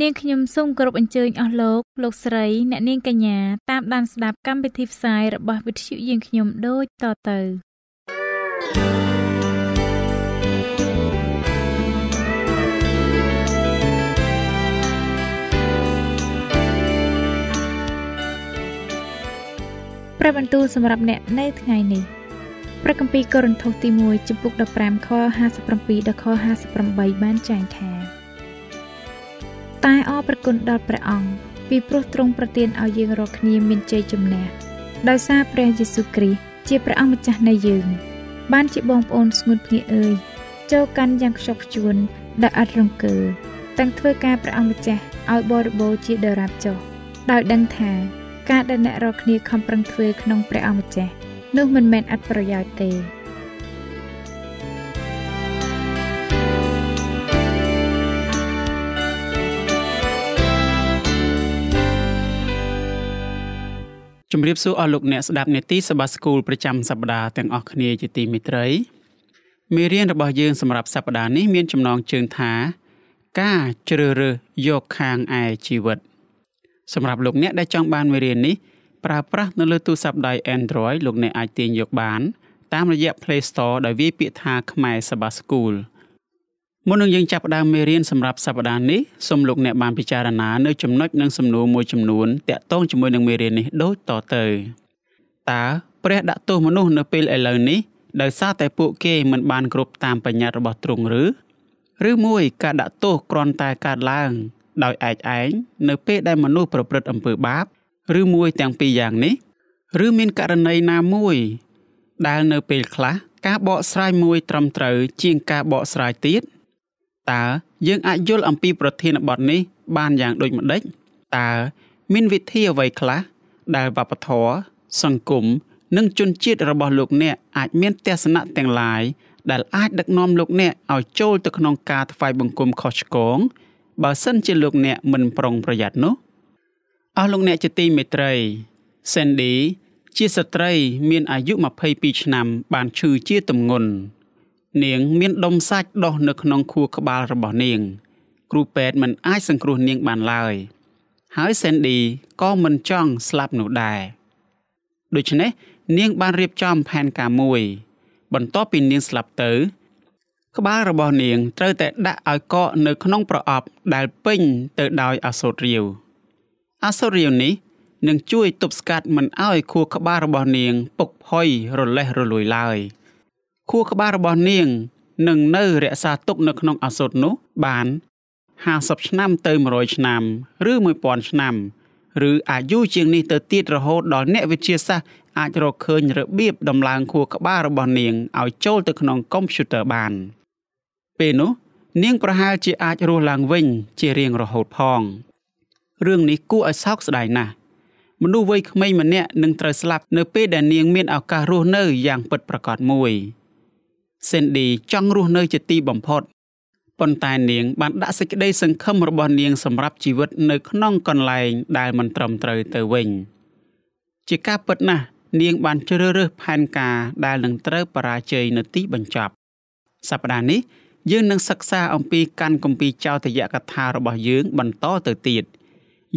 នាងខ្ញុំសូមគោរពអញ្ជើញអស់លោកលោកស្រីអ្នកនាងកញ្ញាតាមដានស្ដាប់កម្មវិធីផ្សាយរបស់វិទ្យុយើងខ្ញុំដូចតទៅព្រះបន្ទូលសម្រាប់អ្នកនៅថ្ងៃនេះព្រះគម្ពីរកូរិនថូសទី1ចំពុក15ខ57ដល់ខ58បានចែងថា តែអរព្រគុណដល់ព្រះអង្គពីព្រោះទ្រង់ប្រទានឲ្យយើងរាល់គ្នាមានជ័យជំនះដោយសារព្រះយេស៊ូវគ្រីស្ទជាព្រះអង្គម្ចាស់នៃយើង បានជាបងប្អូនស្ងួនភ្ងាអើយចូលកាន់យ៉ាងខ្ជាប់ខ្ជួនដោយអត់រង្គើទាំងធ្វើការព្រះអង្គម្ចាស់ឲ្យបរិបូរជាដរាបចុះដោយដឹងថាការដែលអ្នករាល់គ្នាខំប្រឹងធ្វើក្នុងព្រះអង្គម្ចាស់នោះមិនមែនអត់ប្រយោជន៍ទេ ជំរាបសួរអស់លោកអ្នកស្ដាប់នេតិសបាស្គូលប្រចាំសប្ដាហ៍ទាំងអស់គ្នាជាទីមេត្រីមេរៀនរបស់យើងសម្រាប់សប្ដាហ៍នេះមានចំណងជើងថា ការជ្រើសរើសយកខាងឯជីវិត សម្រាប់លោកអ្នកដែលចង់បានមេរៀននេះប្រើប្រាស់នៅលើទូរស័ព្ទដៃ Android លោកអ្នកអាចទាញយកបាន តាមរយៈ Play Store ដោយវាយពាក្យថាខ្មែរសបាស្គូល មុននឹងយើងចាប់ផ្ដើមមេរៀនសម្រាប់សប្តាហ៍នេះសូមលោកអ្នកបានពិចារណានៅចំណុចនិងសំណួរមួយចំនួនតាក់ទងជាមួយនឹងមេរៀននេះដូចតទៅតើព្រះដាក់ទោសមនុស្សនៅពេលឥឡូវនេះដោយសារតែពួកគេមិនបានគ្រប់តាមបញ្ញត្តិរបស់ទ្រង់ឬឬមួយការដាក់ទោសគ្រាន់តែកើតឡើងដោយឯកឯងនៅពេលដែលមនុស្សប្រព្រឹត្តអំពើបាបឬមួយទាំងពីរយ៉ាងនេះឬមានករណីណាមួយដែលនៅពេលខ្លះការបកស្រាយមួយត្រឹមត្រូវជាងការបកស្រាយទៀត តើយើងអាចយល់អំពីប្រធានបទនេះបានយ៉ាងដូចម្ដេចតើមានវិធីអ្វីខ្លះដែលវប្បធម៌សង្គមនិងជនជាតិរបស់លោកអ្នកអាចមានទស្សនៈទាំងឡាយដែលអាចដឹកនាំលោកអ្នកឲ្យចូលទៅក្នុងការថ្វាយបង្គំខុសឆ្គងបើសិនជាលោកអ្នកមិនប្រុងប្រយ័ត្ននោះអស់លោកអ្នកជាទីមេត្រី Sandy ជាស្ត្រី មានអាយុ22ឆ្នាំបានឈឺជាទម្ងន់ នាងមានដុំសាច់ដុះនៅក្នុងខួរក្បាលរបស់នាង គ្រូពេទ្យមិនអាចសង្គ្រោះនាងបានឡើយ ហើយ Sandy ក៏មិនចង់ស្លាប់នោះដែរដូច្នេះនាងបានរៀបចំផែនការមួយ បន្ទាប់ពីនាងស្លាប់ទៅ ក្បាលរបស់នាងត្រូវតែដាក់ឲ្យកកនៅក្នុងប្រអប់ដែលពេញទៅដោយអាសូតរាវអាសូតរាវនេះនឹងជួយទប់ស្កាត់មិនឲ្យខួរក្បាលរបស់នាងពុកផុយរលេះរលួយឡើយ។ ខួរក្បាលរបស់នាងនឹងនៅរក្សាទុកនៅក្នុងអសុតនោះបាន50ឆ្នាំទៅ100ឆ្នាំឬ1000ឆ្នាំឬអាយុជាងនេះទៅទៀតរហូតដល់អ្នកវិទ្យាសាស្ត្រអាចរកឃើញរបៀបដំឡើងខួរក្បាលរបស់នាងឲ្យចូលទៅក្នុងកុំព្យូទ័របាន ពេលនោះនាងប្រហែលជាអាចរស់ឡើងវិញ ជារៀងរហូតផងរឿងនេះគួរឲ្យសោកស្ដាយណាស់មនុស្សវ័យក្មេងម្នាក់នឹងត្រូវស្លាប់នៅពេលដែលនាងមានឱកាសរស់នៅយ៉ាងពិតប្រាកដមួយ Cindy ចង់រស់នៅជាទីបំផុតប៉ុន្តែនាងបានដាក់សេចក្តីសង្ឃឹមរបស់នាងសម្រាប់ជីវិតនៅក្នុងកន្លែងដែលមិនត្រឹមត្រូវទៅវិញជាការពិតណាស់នាងបានជ្រើសរើសផែនការដែលនឹងត្រូវបរាជ័យនៅទីបញ្ចប់សប្តាហ៍នេះយើងនឹងសិក្សាអំពីកាន់គម្ពីរចោទយកថារបស់យើងបន្តទៅទៀត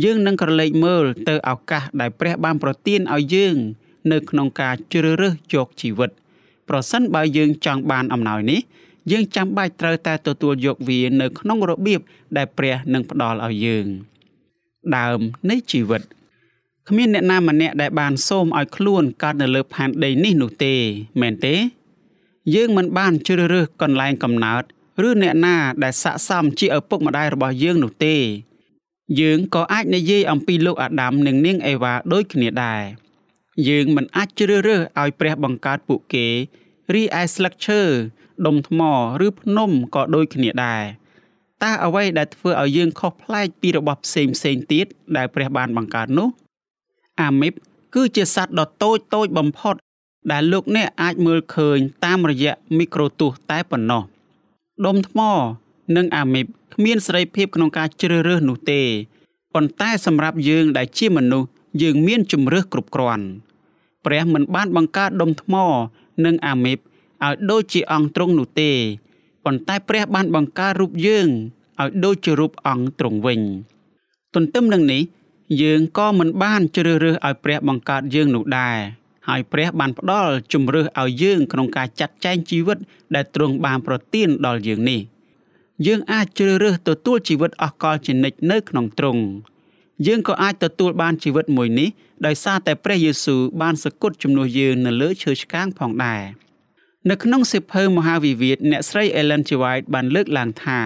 យើងនឹងក្រឡេកមើលទៅឱកាសដែលព្រះបានប្រទានឲ្យយើង នៅក្នុងការជ្រើសរើសយកជីវិត។ ប្រសិនបើយើងចង់បានអំណោយនេះយើងចាំបាច់ត្រូវតែទទួលយកវានៅក្នុងរបៀបដែលព្រះនឹងផ្ដល់ឲ្យយើង ដើមនៃជីវិតគ្មានអ្នកណាម្នាក់ដែលបានសូមឲ្យខ្លួនកើតនៅលើផែនដីនេះនោះទេមែនទេ យើងមិនបានជ្រើសរើសកន្លែងកំណើតឬអ្នកណាដែលស័ក្តិសមជាឪពុកម្ដាយរបស់យើងនោះទេ យើងក៏អាចនិយាយអំពីលោកអាដាមនិងនាងអេវ៉ាដូចគ្នាដែរ យើងមិនអាចជ្រើសរើសឲ្យព្រះបង្កើតពួកគេរីឯស្លឹកឈើដុំថ្មឬភ្នំក៏ដូចគ្នាដែរតើអ្វីដែលធ្វើឲ្យយើងខុសប្លែកពីរបស់ផ្សេងផ្សេងទៀតដែលព្រះបានបង្កើតនោះ អាមីបគឺជាសត្វដ៏តូចតូចបំផុត ដែលលោកអ្នកអាចមើលឃើញតាមរយៈមីក្រូទស្សន៍តែប៉ុណ្ណោះដុំថ្ម និងអាមីបគ្មានសេរីភាពក្នុងការជ្រើសរើសនោះទេប៉ុន្តែសម្រាប់យើងដែលជាមនុស្សយើងមានជំរើសគ្រប់គ្រាន់ ព្រះមិនបានបង្កើតដុំថ្ម និងអាមីបឲ្យដូចជាអង្គទ្រង់នោះទេប៉ុន្តែព្រះបានបង្កើតរូបយើងឲ្យដូចជារូបអង្គទ្រង់វិញ ទន្ទឹមនឹងនេះ យើងក៏មិនបានជ្រើសរើសឲ្យព្រះបង្កើតយើងនោះដែរហើយព្រះបានផ្ដល់ជំរើសឲ្យយើងក្នុងការចាត់ចែងជីវិត ដែលទ្រង់បានប្រទានដល់យើងនេះ យើងអាចជ្រើសរើសទទួលជីវិតអស់កលជានិច្ចនៅក្នុងទ្រង់ យើងក៏អាចទទួលបានជីវិតមួយនេះដោយសារតែព្រះយេស៊ូវបានសគត់ជំនួសយើងនៅលើឈើឆ្កាងផងដែរនៅក្នុងសិភៅមហាវិវាទអ្នកស្រី Ellen G. White បានលើកឡើងថា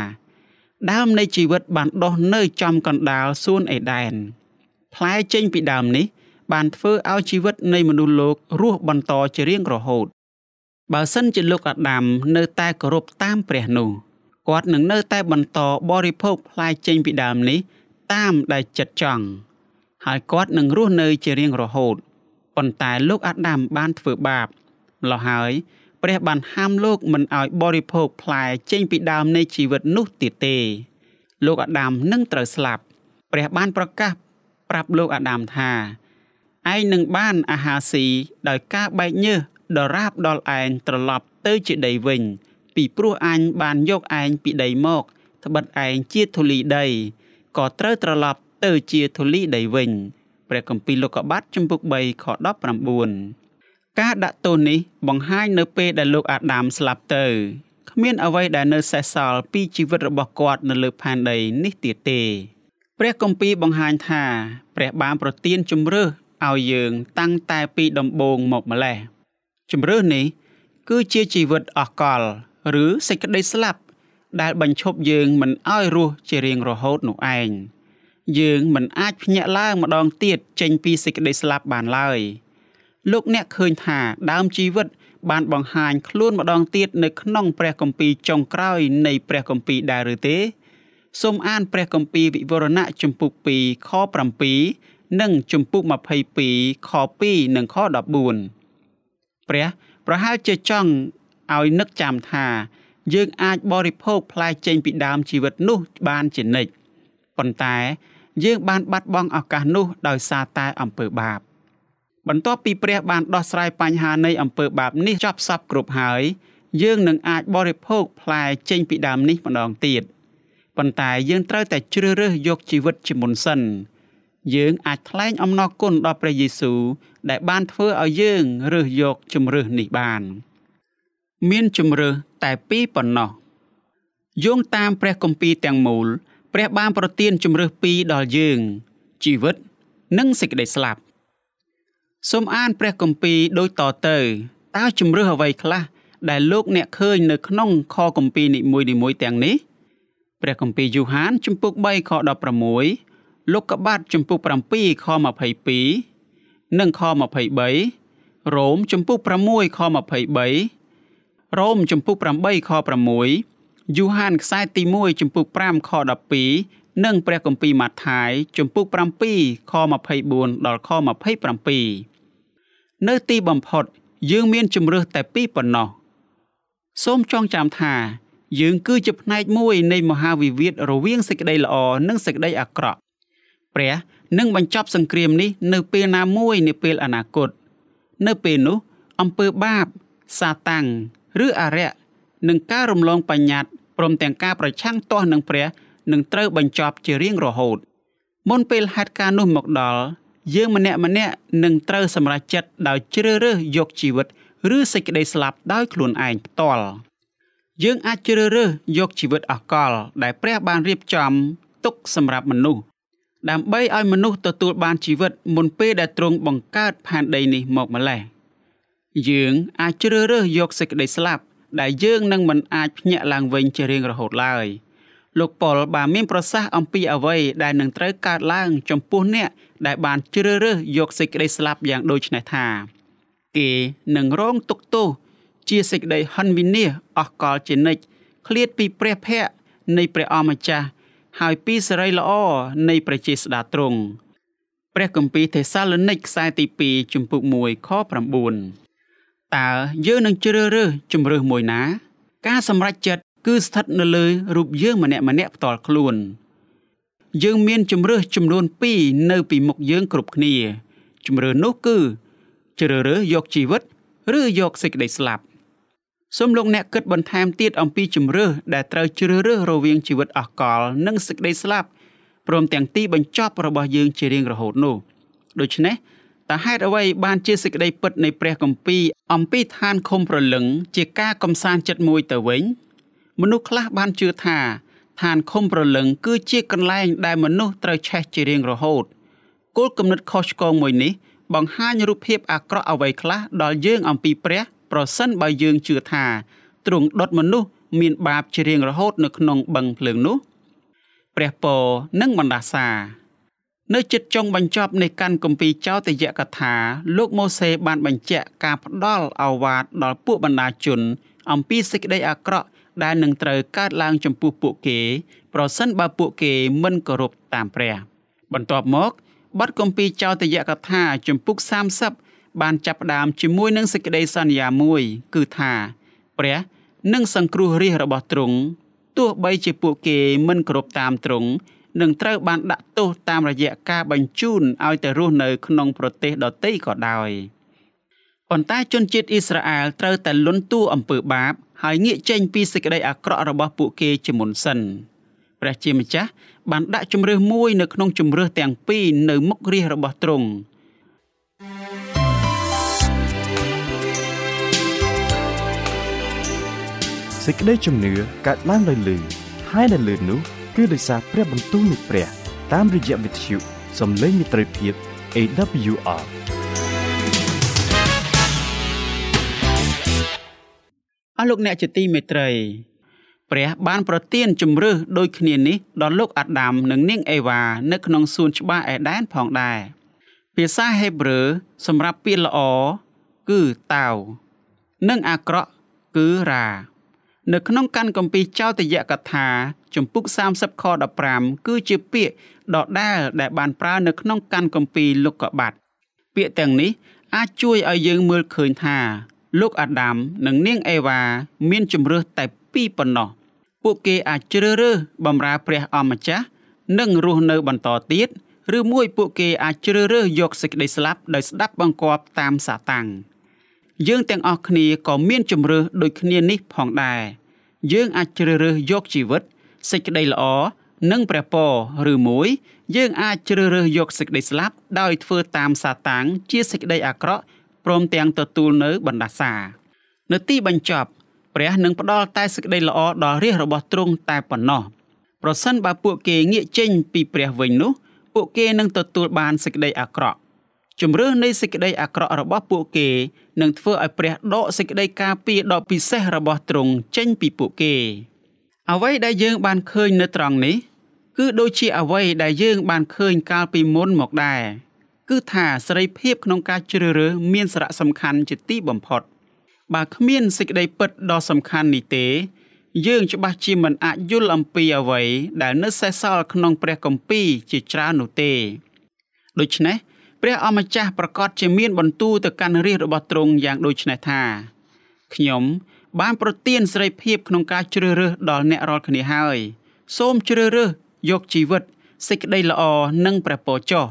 ដើមនៃជីវិតបានដុះនៅចំកណ្ដាលសួនអេដែនផ្លែចេញពីដើមនេះ បានធ្វើឲ្យជីវិតនៃមនុស្សលោករស់បន្តជារៀងរហូតបើសិនជាលោកអាដាមនៅតែគោរពតាមព្រះនោះគាត់នឹងនៅតែបន្តបរិភោគផ្លែចេញពីដើមនេះ តាមដែលចិត្តចង់ហើយគាត់នឹងរស់នៅជារៀងរហូតប៉ុន្តែលោកអាដាមបានធ្វើបាបម្ល៉េះហើយព្រះបានហាមលោកមិនឲ្យបរិភោគផ្លែចេញពីដើមនៃជីវិតនោះទៀតទេ លោកអាដាមនឹងត្រូវស្លាប់ ព្រះបានប្រកាសប្រាប់លោកអាដាមថាឯងនឹងបានអាហារស៊ីដោយការបែកញើសដរាបដល់ឯងត្រឡប់ទៅជាដីវិញ ពីព្រោះអញបានយកឯងពីដីមកត្បិតឯងជាធូលីដី ក៏ត្រូវត្រឡប់ទៅជាធូលីដីវិញព្រះគម្ពីរលោកុបាទចំពុក3ខ19ការដាក់ទោសនេះបង្ហាញនៅពេលដែលលោកអាដាមស្លាប់ទៅគ្មានអ្វីដែលនៅសេសសល់ពីជីវិតរបស់គាត់នៅលើផែនដីនេះទៀតទេព្រះគម្ពីរបង្ហាញថាព្រះបានប្រទានជំរឿសឲ្យយើងតាំងតែពីដំបូងមកម្លេះជំរឿសនេះ គឺជាជីវិតអស់កល ឬសេចក្តីស្លាប់ ដែលបញ្ឈប់យើងមិនឲ្យរស់ជារៀងរហូតនោះឯងយើងមិនអាចភ្ញាក់ឡើងម្ដងទៀតចេញពីសេចក្តីស្លាប់បានឡើយលោកអ្នកឃើញថាដើមជីវិត បានបង្ហាញខ្លួនម្ដងទៀតនៅក្នុងព្រះគម្ពីរចុងក្រោយនៃព្រះគម្ពីរដែរឬទេសូមអានព្រះគម្ពីរវិវរណៈជំពូក2ខ7និងជំពូក22ខ2និងខ14ព្រះប្រហែលជាចង់ឲ្យនឹកចាំថា យើងអាចបរិភោគផ្លែចេញពីដើមជីវិតនោះបានជានិច្ចប៉ុន្តែយើងបានបាត់បង់ឱកាសនោះដោយសារតែអំពើបាបបន្ទាប់ពីព្រះបានដោះស្រាយបញ្ហានៃអំពើបាបនេះចប់សពគ្រប់ហើយយើងនឹងអាចបរិភោគផ្លែចេញពីដើមនេះម្ដងទៀតប៉ុន្តែយើងត្រូវតែជ្រើសរើសយកជីវិតជាមុនសិនយើងអាចថ្លែងអំណរគុណដល់ព្រះយេស៊ូវដែលបានធ្វើឲ្យយើងរើសយកជំរើសនេះបាន មានជំរើសតែពីរប៉ុណ្ណោះយោងតាមព្រះគម្ពីរទាំងមូល ព្រះបានប្រទានជំរើសពីរដល់យើង ជីវិត និងសេចក្តីស្លាប់សូមអានព្រះគម្ពីរដូចតទៅតើជំរើសអ្វីខ្លះដែលលោកអ្នកឃើញនៅក្នុងខគម្ពីរនីមួយៗទាំងនេះព្រះគម្ពីរយូហានជំពូក3ខ16លោកកបាត់ជំពូក7ខ22និងខ23រ៉ូមជំពូក6ខ23 រ៉ូមចំពុក8ខ6យូហានខ្សែទី1ចំពុក5ខ12និងព្រះគម្ពីរម៉ាថាយចំពុក7ខ24ដល់ខ27នៅទីបំផុត យើងមានជំរើសតែពីរប៉ុណ្ណោះសូមចងចាំថា យើងគឺជាផ្នែកមួយនៃមហាវិវាទរវាងសេចក្តីល្អនិងសេចក្តីអាក្រក់ព្រះនឹងបញ្ចប់សង្គ្រាមនេះនៅពេលណាមួយនាពេលអនាគត នៅពេលនោះអំពើបាបសាតាំង ឬអរិយនឹងការរំលងបញ្ញត្តិព្រមទាំងការប្រឆាំងទាស់នឹងព្រះនឹងត្រូវបញ្ចប់ជារៀងរហូតមុនពេលហេតុការណ៍នោះមកដល់យើងម្នាក់ម្នាក់នឹងត្រូវសម្រេចចិត្តដោយជ្រើសរើសយកជីវិត ឬសេចក្តីស្លាប់ដោយខ្លួនឯងផ្ទាល់យើងអាចជ្រើសរើសយកជីវិតអកល ដែលព្រះបានរៀបចំទុកសម្រាប់មនុស្សដើម្បីឲ្យមនុស្សទទួលបានជីវិតមុនពេលដែលទ្រង់បង្កើតផែនដីនេះមកម្លេះ យើងអាចជ្រើសរើសយកសេចក្តីស្លាប់ដែលយើងនឹងមិនអាចភ្ញាក់ឡើងវិញជារៀងរហូតឡើយលោកប៉ុលបានមានប្រសាសន៍អំពីអ្វីដែលនឹងត្រូវកើតឡើងចំពោះអ្នកដែលបានជ្រើសរើសយកសេចក្តីស្លាប់យ៉ាងដូចនេះថា គេនឹងរងទុក្ខទោសជាសេចក្តីហិនវិនាសអស់កលជានិច្ចឃ្លាតពីព្រះភ័ក្ត្រនៃព្រះអម្ចាស់ហើយពីសេរីល្អនៃព្រះជាស្ដាទ្រង់ព្រះគម្ពីរទេសាឡូនីកខ្សែទី2ជំពូក1ខ9 តើយើងនឹងជ្រើសរើសជំរើសមួយណា ការសម្រេចចិត្តគឺស្ថិតនៅលើរូបយើងម្នាក់ម្នាក់ផ្ទាល់ខ្លួន យើងមានជំរើសចំនួន2នៅពីមុខយើងគ្រប់គ្នាជំរើសនោះគឺ ជ្រើសរើសយកជីវិត ឬយកសេចក្តីស្លាប់សូមលោកអ្នកគិតបន្ថែមទៀតអំពីជំរើសដែលត្រូវជ្រើសរើសរវាងជីវិតអស់កល និងសេចក្តីស្លាប់ព្រមទាំងទីបញ្ចប់របស់យើងជារៀងរហូតនោះដូច្នេះ តើហេតុអ្វីបានជាសេចក្តីពិតនៃព្រះគម្ពីរអំពីឋានឃុំប្រលឹង ជាការកំសាន្តចិត្តមួយទៅវិញ មនុស្សខ្លះបានជឿថាឋានឃុំប្រលឹង គឺជាកន្លែងដែលមនុស្សត្រូវឆេះជារៀងរហូតគោលគំនិតខុសឆ្គងមួយនេះបង្ហាញរូបភាពអាក្រក់អ្វីខ្លះដល់យើងអំពីព្រះ ប្រសិនបើយើងជឿថាទ្រង់ដុតមនុស្សមានបាបជារៀងរហូតនៅក្នុងបឹងភ្លើងនោះព្រះពរនិងបណ្ដាសា នៅចិត្តចុងបញ្ចប់នៃកាន់គម្ពីរចោទយកថាលោកម៉ូសេបានបញ្ជាក់ការផ្ដល់អាវាតដល់ពួកបណ្ដាជន អំពីសេចក្តីអាក្រក់ដែលនឹងត្រូវកើតឡើងចំពោះពួកគេ ប្រសិនបើពួកគេមិនគោរពតាមព្រះ បន្ទាប់មកបទគម្ពីរចោទយកថាជំពូក30បានចាប់ផ្ដើមជាមួយនឹងសេចក្តីសន្យាមួយ គឺថាព្រះនឹងសង្គ្រោះរាជរបស់ទ្រង់ទោះបីជាពួកគេមិនគោរពតាមទ្រង់ នឹងត្រូវបានដាក់ទោសតាមរយៈការបញ្ជូនឲ្យទៅរស់នៅក្នុងប្រទេសដទៃក៏ដោយប៉ុន្តែជនជាតិអ៊ីស្រាអែលត្រូវតែលន់តួអំពើបាប ហើយងាកចេញពីសេចក្តីអាក្រក់របស់ពួកគេជាមុនសិនព្រះជាម្ចាស់បានដាក់ជំរឿសមួយនៅក្នុងជំរឿសទាំងពីរនៅមុខរាជរបស់ទ្រង់សេចក្តីជំនឿកើតឡើងដោយលឺហើយដែលលឺនោះ គឺដោយសារព្រះបន្ទូលនៃព្រះ តាមរយៈវិទ្យុសំឡេងមិត្តភាព AWR អស់លោកអ្នកជាទីមេត្រីព្រះបានប្រទានជំរឿសដូចគ្នានេះដល់លោកអាដាមនិងនាងអេវ៉ានៅក្នុងសួនច្បារអេដែនផងដែរភាសាហេប្រឺសម្រាប់ពាក្យល្អគឺតាវនិងអាក្រក់គឺរ៉ា នៅក្នុងកាន់គម្ពីរចោទយកថាជំពូក30ខ15គឺជាពាក្យដដែលដែលបានប្រើនៅក្នុងកាន់គម្ពីរលោកកបាត់ពាក្យទាំងនេះអាចជួយឲ្យយើងមើលឃើញថា លោកអាដាមនិងនាងអេវ៉ាមានជំរឿសតែពីរប៉ុណ្ណោះពួកគេអាចជ្រើសរើសបម្រើព្រះអម្ចាស់និងរស់នៅបន្តទៀតឬមួយពួកគេអាចជ្រើសរើសយកសេចក្តីស្លាប់ដោយស្ដាប់បង្គាប់តាមសាតាំងយើងទាំងអស់គ្នាក៏មានជំរើសដូចគ្នានេះផងដែរ យើងអាចជ្រើសរើសយកជីវិតសេចក្តីល្អនិងព្រះពរឬមួយ យើងអាចជ្រើសរើសយកសេចក្តីស្លាប់ដោយធ្វើតាមសាតាំងជាសេចក្តីអាក្រក់ព្រមទាំងទទួលនៅបណ្ដាសា នៅទីបញ្ចប់ព្រះនឹងផ្ដល់តែសេចក្តីល្អដល់រាជរបស់ទ្រង់តែប៉ុណ្ណោះប្រសិនបើពួកគេងាកចេញពីព្រះវិញនោះ ពួកគេនឹងទទួលបានសេចក្តីអាក្រក់ ជំរឿនៃសេចក្តីអាក្រក់របស់ពួកគេនឹងធ្វើឲ្យព្រះដកសេចក្តីការពារដ៏ពិសេសរបស់ទ្រង់ចេញពីពួកគេ អ្វីដែលយើងបានឃើញនៅត្រង់នេះ គឺដូចជាអ្វីដែលយើងបានឃើញកាលពីមុនមកដែរគឺថាសេរីភាពក្នុងការជ្រើសរើសមានសារៈសំខាន់ជាទីបំផុត បើគ្មានសេចក្តីពិតដ៏សំខាន់នេះទេ យើងច្បាស់ជាមិនអាចយល់អំពីអ្វីដែលនៅសេសសល់ក្នុងព្រះគម្ពីរជាច្រើននោះទេដូច្នេះ ព្រះអម្ចាស់ប្រកាសជាមានបន្ទូលទៅកាន់រាជរបស់ទ្រង់យ៉ាងដូចនេះថាខ្ញុំបានប្រទានសេរីភាពក្នុងការជ្រើសរើសដល់អ្នករាល់គ្នាហើយ សូមជ្រើសរើសយកជីវិតសេចក្តីល្អនិងព្រះពរចុះ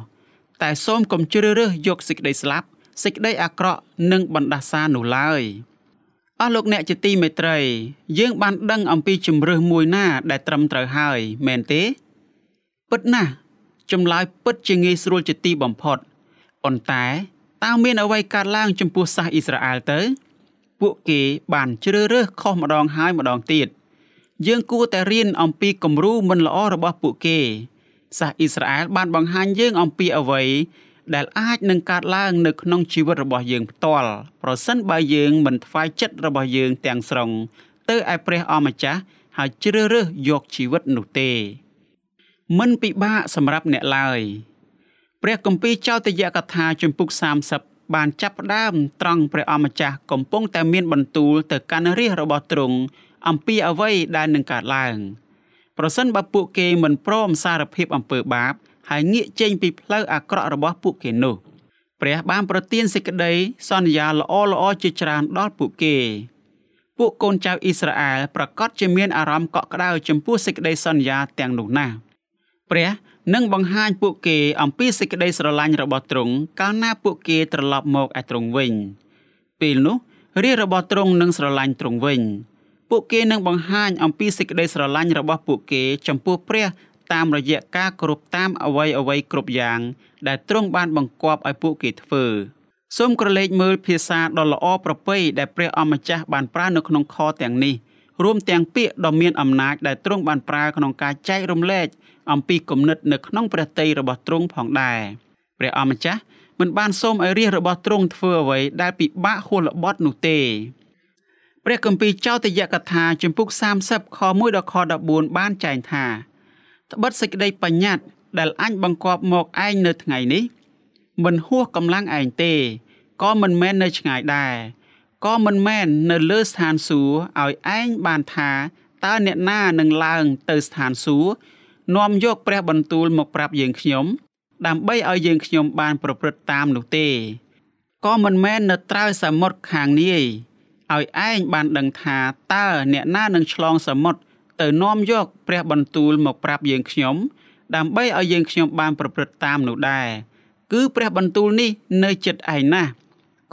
តែសូមកុំជ្រើសរើសយកសេចក្តីស្លាប់សេចក្តីអាក្រក់និងបណ្ដាសានោះឡើយអស់លោកអ្នកជាទីមេត្រី យើងបានដឹងអំពីជំរើសមួយណា ដែលត្រឹមត្រូវហើយមែនទេ ពិតណាស់ចម្លើយពិតជាងាយស្រួលជាទីបំផុត ប៉ុន្តែតើមានអ្វីកើតឡើងចំពោះសាសអ៊ីស្រាអែលទៅ ពួកគេបានជ្រើសរើសខុសម្ដងហើយម្ដងទៀតយើងគួរតែរៀនអំពីគំរូមិនល្អរបស់ពួកគេសាសអ៊ីស្រាអែលបានបង្ហាញយើងអំពីអ្វីដែលអាចនឹងកើតឡើងនៅក្នុងជីវិតរបស់យើងផ្ទាល់ប្រសិនបើយើងមិនថ្វាយចិត្តរបស់យើងទាំងស្រុងទៅឯព្រះអម្ចាស់ហើយជ្រើសរើសយកជីវិតនោះទេ មិនពិបាកសម្រាប់អ្នកឡើយ ព្រះគម្ពីរចោទយកថាជំពូក30បានចាប់ផ្ដើមត្រង់ព្រះអម្ចាស់កំពុងតែមានបន្ទូលទៅកាន់រាជរបស់ទ្រង់អំពីអ្វីដែលនឹងកើតឡើងប្រសិនបើពួកគេមិនព្រមសារភាពអំពើបាប ហើយងាកចេញពីផ្លូវអាក្រក់របស់ពួកគេនោះព្រះបានប្រទានសេចក្តីសន្យាល្អល្អជាច្រើនដល់ពួកគេពួកកូនចៅអ៊ីស្រាអែលប្រកាសជាមានអារម្មណ៍កក់ក្ដៅចំពោះសេចក្តីសន្យាទាំងនោះណាស់ព្រះ នឹងបង្ហាញពួកគេអំពីសេចក្តីស្រឡាញ់របស់ទ្រង់កាលណាពួកគេត្រឡប់មកឯទ្រង់វិញ ពេលនោះរាជរបស់ទ្រង់នឹងស្រឡាញ់ទ្រង់វិញ ពួកគេនឹងបង្ហាញអំពីសេចក្តីស្រឡាញ់របស់ពួកគេចំពោះព្រះតាមរយៈការគោរពតាមអ្វីអ្វីគ្រប់យ៉ាង ដែលទ្រង់បានបង្គាប់ឲ្យពួកគេធ្វើសូមក្រឡេកមើលភាសាដ៏ល្អប្រពៃដែលព្រះអម្ចាស់បានប្រើនៅក្នុងខទាំងនេះ រួមទាំងពាក្យដ៏មានអំណាចដែលទ្រង់បានប្រើក្នុងការចែករំលែក អំពីគំនិតនៅក្នុងព្រះតីរបស់ទ្រង់ផងដែរព្រះអម្ចាស់មិនបានសូមឲ្យរាជរបស់ទ្រង់ធ្វើអ្វីដែលពិបាកហួសល្បត់នោះទេព្រះគម្ពីរចោទយកថាជំពូក30ខ1ដល់ខ14បានចែងថាត្បិតសេចក្តីបញ្ញត្តិដែលអញបង្គាប់មកឯងនៅថ្ងៃនេះ មិនហួសកម្លាំងឯងទេក៏មិនមែននៅឆ្ងាយដែរក៏មិនមែននៅលើស្ថានសួគ៌ឲ្យឯងបានថាតើអ្នកណានឹងឡើងទៅស្ថានសួគ៌ នាំយកព្រះបន្ទូលមកប្រាប់យើងខ្ញុំ ដើម្បីឲ្យយើងខ្ញុំបានប្រព្រឹត្តតាមនោះទេក៏មិនមែននៅត្រើយសមុទ្រខាងនាយឲ្យឯងបានដឹងថាតើអ្នកណានឹងឆ្លងសមុទ្រទៅនាំយកព្រះបន្ទូលមកប្រាប់យើងខ្ញុំ ដើម្បីឲ្យយើងខ្ញុំបានប្រព្រឹត្តតាមនោះដែរគឺព្រះបន្ទូលនេះនៅចិត្តឯងណាស់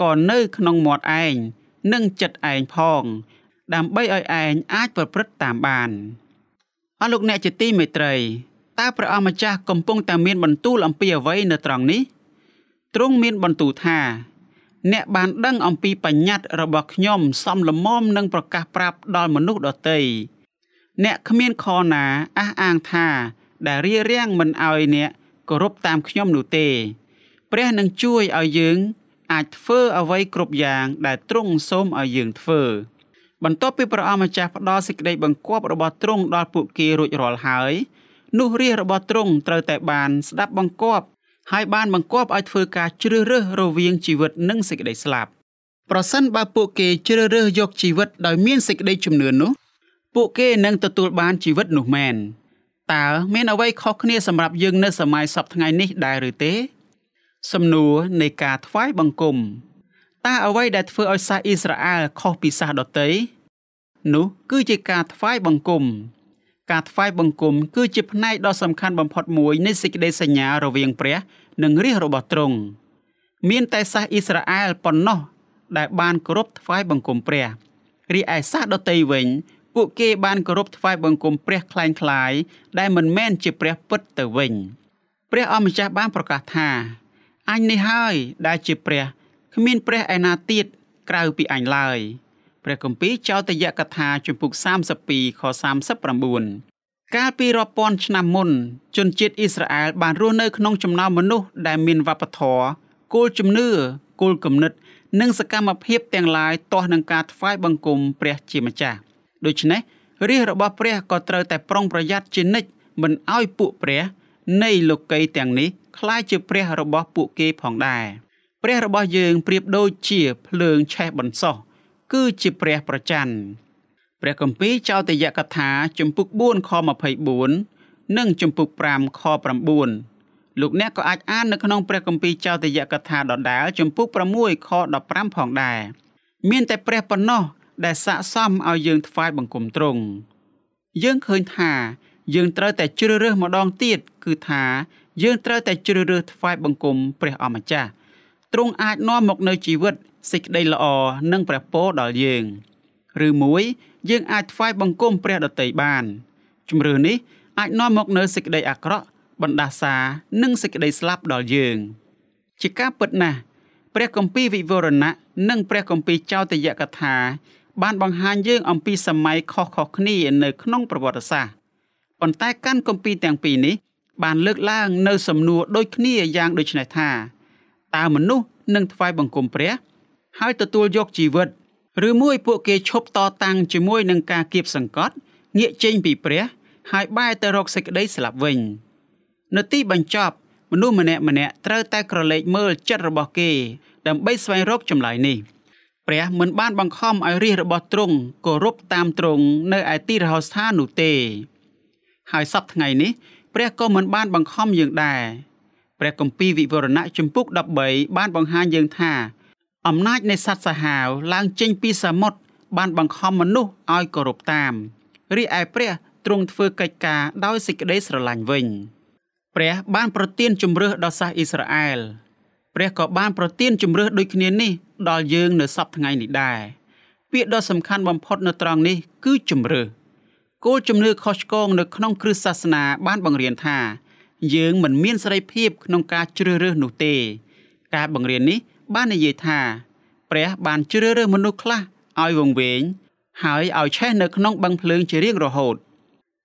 ក៏នៅក្នុងមាត់ឯងនិងចិត្តឯងផង ដើម្បីឲ្យឯងអាចប្រព្រឹត្តតាមបាន អស់លោកអ្នកជាទីមេត្រីតើព្រះអម្ចាស់កំពុងតែមានបន្ទូលអំពីអ្វីនៅត្រង់នេះទ្រង់មានបន្ទូលថា អ្នកបានដឹងអំពីបញ្ញត្តិរបស់ខ្ញុំសំលមមនឹងប្រកាសប្រាប់ដល់មនុស្សដទៃអ្នកគ្មានខណាអះអាងថា ដែលរៀបរៀងមិនឲ្យអ្នកគោរពតាមខ្ញុំនោះទេ ព្រះនឹងជួយឲ្យយើង អាចធ្វើអ្វីគ្រប់យ៉ាងដែលទ្រង់សូមឲ្យយើងធ្វើ បន្ទាប់ពីព្រះអម្ចាស់ផ្ដល់សេចក្តីបង្គាប់របស់ទ្រង់ដល់ពួកគេរួចរាល់ហើយនោះរាជរបស់ទ្រង់ត្រូវតែបានស្ដាប់បង្គាប់ហើយបានបង្គាប់ឲ្យធ្វើការជ្រើសរើសរវាងជីវិតនិងសេចក្តីស្លាប់ប្រសិនបើពួកគេជ្រើសរើសយកជីវិតដោយមានសេចក្តីជំនឿនោះពួកគេនឹងទទួលបានជីវិតនោះមែនតើមានអ្វីខុសគ្នាសម្រាប់យើងនៅសម័យសពថ្ងៃនេះដែរឬទេ សំណួរនៃការថ្វាយបង្គំ តើអ្វីដែលធ្វើឲ្យសាសអ៊ីស្រាអែលខុសពីសាសដទៃនោះគឺជាការថ្វាយបង្គំការថ្វាយបង្គំគឺជាផ្នែកដ៏សំខាន់បំផុតមួយនៃសេចក្តីសញ្ញារវាងព្រះនិងរាជរបស់ទ្រង់មានតែសាសអ៊ីស្រាអែលប៉ុណ្ណោះដែលបានគោរពថ្វាយបង្គំព្រះរីឯសាសដទៃវិញពួកគេបានគោរពថ្វាយបង្គំព្រះคล้ายคล้ายដែលមិនមែនជាព្រះពិតទៅវិញព្រះអម្ចាស់បានប្រកាសថាអញនេះហើយដែលជាព្រះ គ្មានព្រះឯណាទៀតក្រៅពីអញឡើយព្រះគម្ពីរចោទយកថាជំពូក32ខ39កាលពីរាប់ពាន់ឆ្នាំមុនជនជាតិអ៊ីស្រាអែលបានរស់នៅក្នុងចំណោមមនុស្សដែលមានវប្បធម៌គោលជំនឿគោលគំនិត និងសកម្មភាពទាំងឡាយទាស់នឹងការថ្វាយបង្គំព្រះជាម្ចាស់ដូច្នេះរាជរបស់ព្រះក៏ត្រូវតែប្រុងប្រយ័ត្នជានិច្ចមិនឲ្យពួកព្រះ នៃលោកីទាំងនេះคล้ายជាព្រះរបស់ពួកគេផងដែរ ព្រះរបស់យើងប្រៀបដូចជាភ្លើងឆេះបន្សោះគឺជាព្រះប្រច័នព្រះគម្ពីរចោទយកថាជំពូក4ខ24និងជំពូក5ខ9លោកអ្នកក៏អាចអាននៅក្នុងព្រះគម្ពីរចោទយកថាដដែលជំពូក6ខ15ផងដែរមានតែព្រះប៉ុណ្ណោះដែលស័កសមឲ្យយើងថ្វាយបង្គំទ្រង់យើងឃើញថាយើងត្រូវតែជ្រើសរើសម្ដងទៀតគឺថាយើងត្រូវតែជ្រើសរើសថ្វាយបង្គំព្រះអម្ចាស់ ទ្រង់អាចនាំមកនៅជីវិតសេចក្តីល្អនិងព្រះពរដល់យើងឬមួយយើងអាចថ្វាយបង្គំព្រះដតីបានជំរឿនេះអាចនាំមកនៅសេចក្តីអាក្រក់បណ្ដាសានិងសេចក្តីស្លាប់ដល់យើង ជាការពិតណាស់ព្រះគម្ពីរវិវរណៈនិងព្រះគម្ពីរចោទយកថា បានបង្ហាញយើងអំពីសម័យខុសៗគ្នានៅក្នុងប្រវត្តិសាស្ត្រប៉ុន្តែកាន់គម្ពីរទាំងពីរនេះបានលើកឡើងនៅសំណួរដូចគ្នាយ៉ាងដូចនេះថា តើមនុស្សនឹងថ្វាយបង្គំព្រះ ហើយទទួលយកជីវិត ឬមួយពួកគេឈប់តតាំងជាមួយនឹងការគៀបសង្កត់ងាកចេញពីព្រះ ហើយបែរទៅរកសេចក្តីស្លាប់វិញនៅទីបញ្ចប់មនុស្សម្នាក់ម្នាក់ត្រូវតែក្រឡេកមើលចិត្តរបស់គេ ដើម្បីស្វែងរកចម្លើយនេះព្រះមិនបានបង្ខំឲ្យរាជរបស់ទ្រង់គោរពតាមទ្រង់នៅឯទីរហោស្ថាននោះទេ ហើយសប្តាហ៍ថ្ងៃនេះ ព្រះក៏មិនបានបង្ខំយើងដែរ ព្រះគម្ពីរវិវរណៈជំពូក13បានបង្ហាញយើងថា អំណាចនៃសត្វសាហាវឡើងចេញពីសមុទ្របានបង្ខំមនុស្សឲ្យគោរពតាមរីឯព្រះទ្រង់ធ្វើកិច្ចការដោយសេចក្តីស្រឡាញ់វិញព្រះបានប្រទានជំរឿសដល់សាសអ៊ីស្រាអែលព្រះក៏បានប្រទានជំរឿសដូចគ្នានេះដល់យើងនៅសប្តាហ៍ថ្ងៃនេះដែរពាក្យដ៏សំខាន់បំផុតនៅត្រង់នេះគឺជំរឿសគោលជំនឿខុសឆ្គងនៅក្នុងគ្រិស្តសាសនាបានបង្រៀនថា យើងមិនមានសេរីភាពក្នុងការជ្រើសរើសនោះទេ ការបង្រៀននេះបាននិយាយថា ព្រះបានជ្រើសរើសមនុស្សខ្លះឲ្យវង្វេងហើយឲ្យឆេះនៅក្នុងបឹងភ្លើងជារៀងរហូត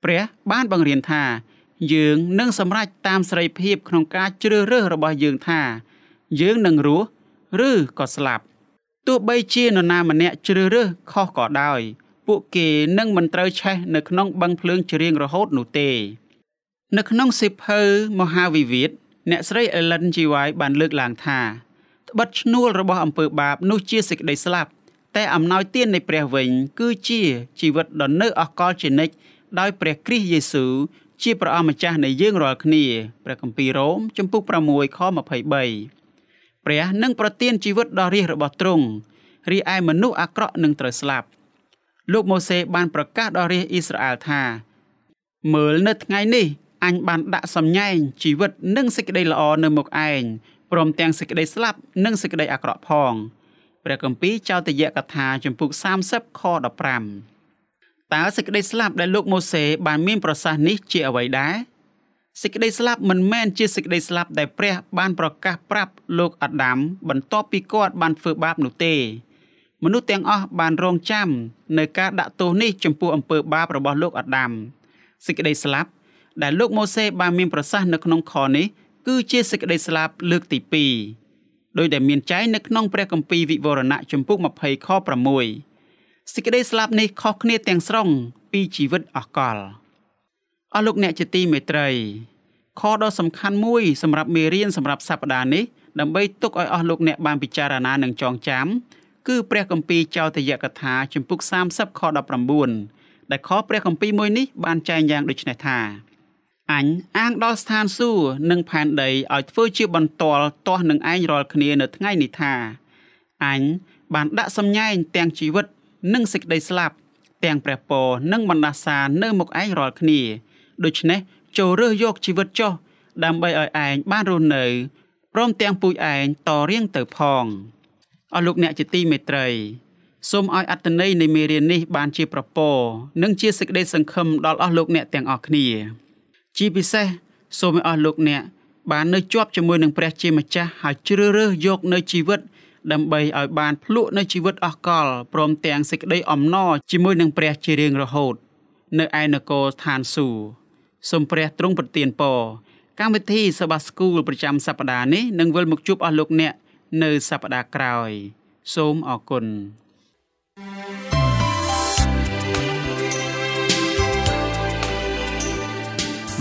ព្រះបានបង្រៀនថា យើងនឹងសម្រេចតាមសេរីភាពក្នុងការជ្រើសរើសរបស់យើងថា យើងនឹងរស់ឬក៏ស្លាប់ទោះបីជានរណាម្នាក់ជ្រើសរើសខុសក៏ដោយ ពួកគេនឹងមិនត្រូវឆេះនៅក្នុងបឹងភ្លើងជារៀងរហូតនោះទេ នៅក្នុងសិភៅមហាវិវាទអ្នកស្រី Ellen G. White បានលើកឡើងថាត្បិតឈ្នួលរបស់អំពើបាបនោះជាសេចក្តីស្លាប់តែអំណោយទាននៃព្រះវិញ គឺជាជីវិតដ៏នៅអកលជានិច្ចដោយព្រះគ្រីស្ទយេស៊ូវជាព្រះអម្ចាស់នៃយើងរាល់គ្នាព្រះគម្ពីររ៉ូមជំពូក6ខ23ព្រះនឹងប្រទានជីវិតដ៏រាសរបស់ទ្រង់រីឯមនុស្សអាក្រក់នឹងត្រូវស្លាប់លោកម៉ូសេបានប្រកាសដល់រាជអ៊ីស្រាអែលថាមើលនៅថ្ងៃនេះ អញបានដាក់សំញែងជីវិតនិងសេចក្តីល្អនៅមុខឯងព្រមទាំងសេចក្តីស្លាប់និងសេចក្តីអាក្រក់ផងព្រះគម្ពីរចោទយកថាចំពុក30ខ15តើសេចក្តីស្លាប់ដែលលោកម៉ូសេបានមានប្រសាសន៍នេះជាអ្វីដែរសេចក្តីស្លាប់មិនមែនជាសេចក្តីស្លាប់ដែលព្រះបានប្រកាសប្រាប់លោកអាដាមបន្ទាប់ពីគាត់បានធ្វើបាបនោះទេមនុស្សទាំងអស់បានរងចាំនៅការដាក់ទោសនេះចំពោះអំពើបាបរបស់លោកអាដាមសេចក្តីស្លាប់ ដែលលោកម៉ូសេបានមានប្រសាសន៍នៅក្នុងខនេះគឺជាសេចក្តីស្លាប់លើកទី2ដោយដែលមានចែងនៅក្នុងព្រះគម្ពីរវិវរណៈចំពុក20ខ6សេចក្តីស្លាប់នេះខុសគ្នាទាំងស្រុងពីជីវិតអកលអស់លោកអ្នកជាទីមេត្រីខដ៏សំខាន់មួយសម្រាប់មេរៀនសម្រាប់សប្តាហ៍នេះដើម្បីទុកឲ្យអស់លោកអ្នកបានពិចារណានិងចងចាំគឺព្រះគម្ពីរចោទយកថាជំពូក30ខ19ដែលខព្រះគម្ពីរមួយនេះបានចែងយ៉ាងដូចនេះថា អញអាងដល់ស្ថានសួគ៌និងផែនដីឲ្យធ្វើជាបន្ទាល់ទាស់នឹងឯងរាល់គ្នានៅថ្ងៃនេះថាអញបានដាក់សម្ញែងទាំងជីវិត និងសេចក្តីស្លាប់ទាំងព្រះពរនិងបណ្ដាសានៅមុខឯងរាល់គ្នាដូច្នេះចូលរើសយកជីវិតចុះដើម្បីឲ្យឯងបានរស់នៅព្រមទាំងពូជឯងតរៀងទៅផងអស់លោកអ្នកជាទីមេត្រីសូមឲ្យអត្តន័យនៃមេរៀននេះបានជាប្រពរនិងជាសេចក្តីសង្ឃឹមដល់អស់លោកអ្នកទាំងអស់គ្នា ជាពិសេសសូមឲ្យអស់លោកអ្នកបាននៅជាប់ជាមួយនឹងព្រះជាម្ចាស់ហើយជ្រើសរើសយកនៅជីវិត ដើម្បីឲ្យបានភ្លក់នៅជីវិតអស់កលព្រមទាំងសេចក្តីអំណរជាមួយនឹងព្រះជារៀងរហូត នៅឯនគរឋានសួគ៌សូមព្រះទ្រង់ប្រទានពរកម្មវិធីសបាស្គូលប្រចាំសប្តាហ៍នេះនឹងវិលមកជួបអស់លោកអ្នកនៅសប្តាហ៍ក្រោយ សូមអរគុណវិ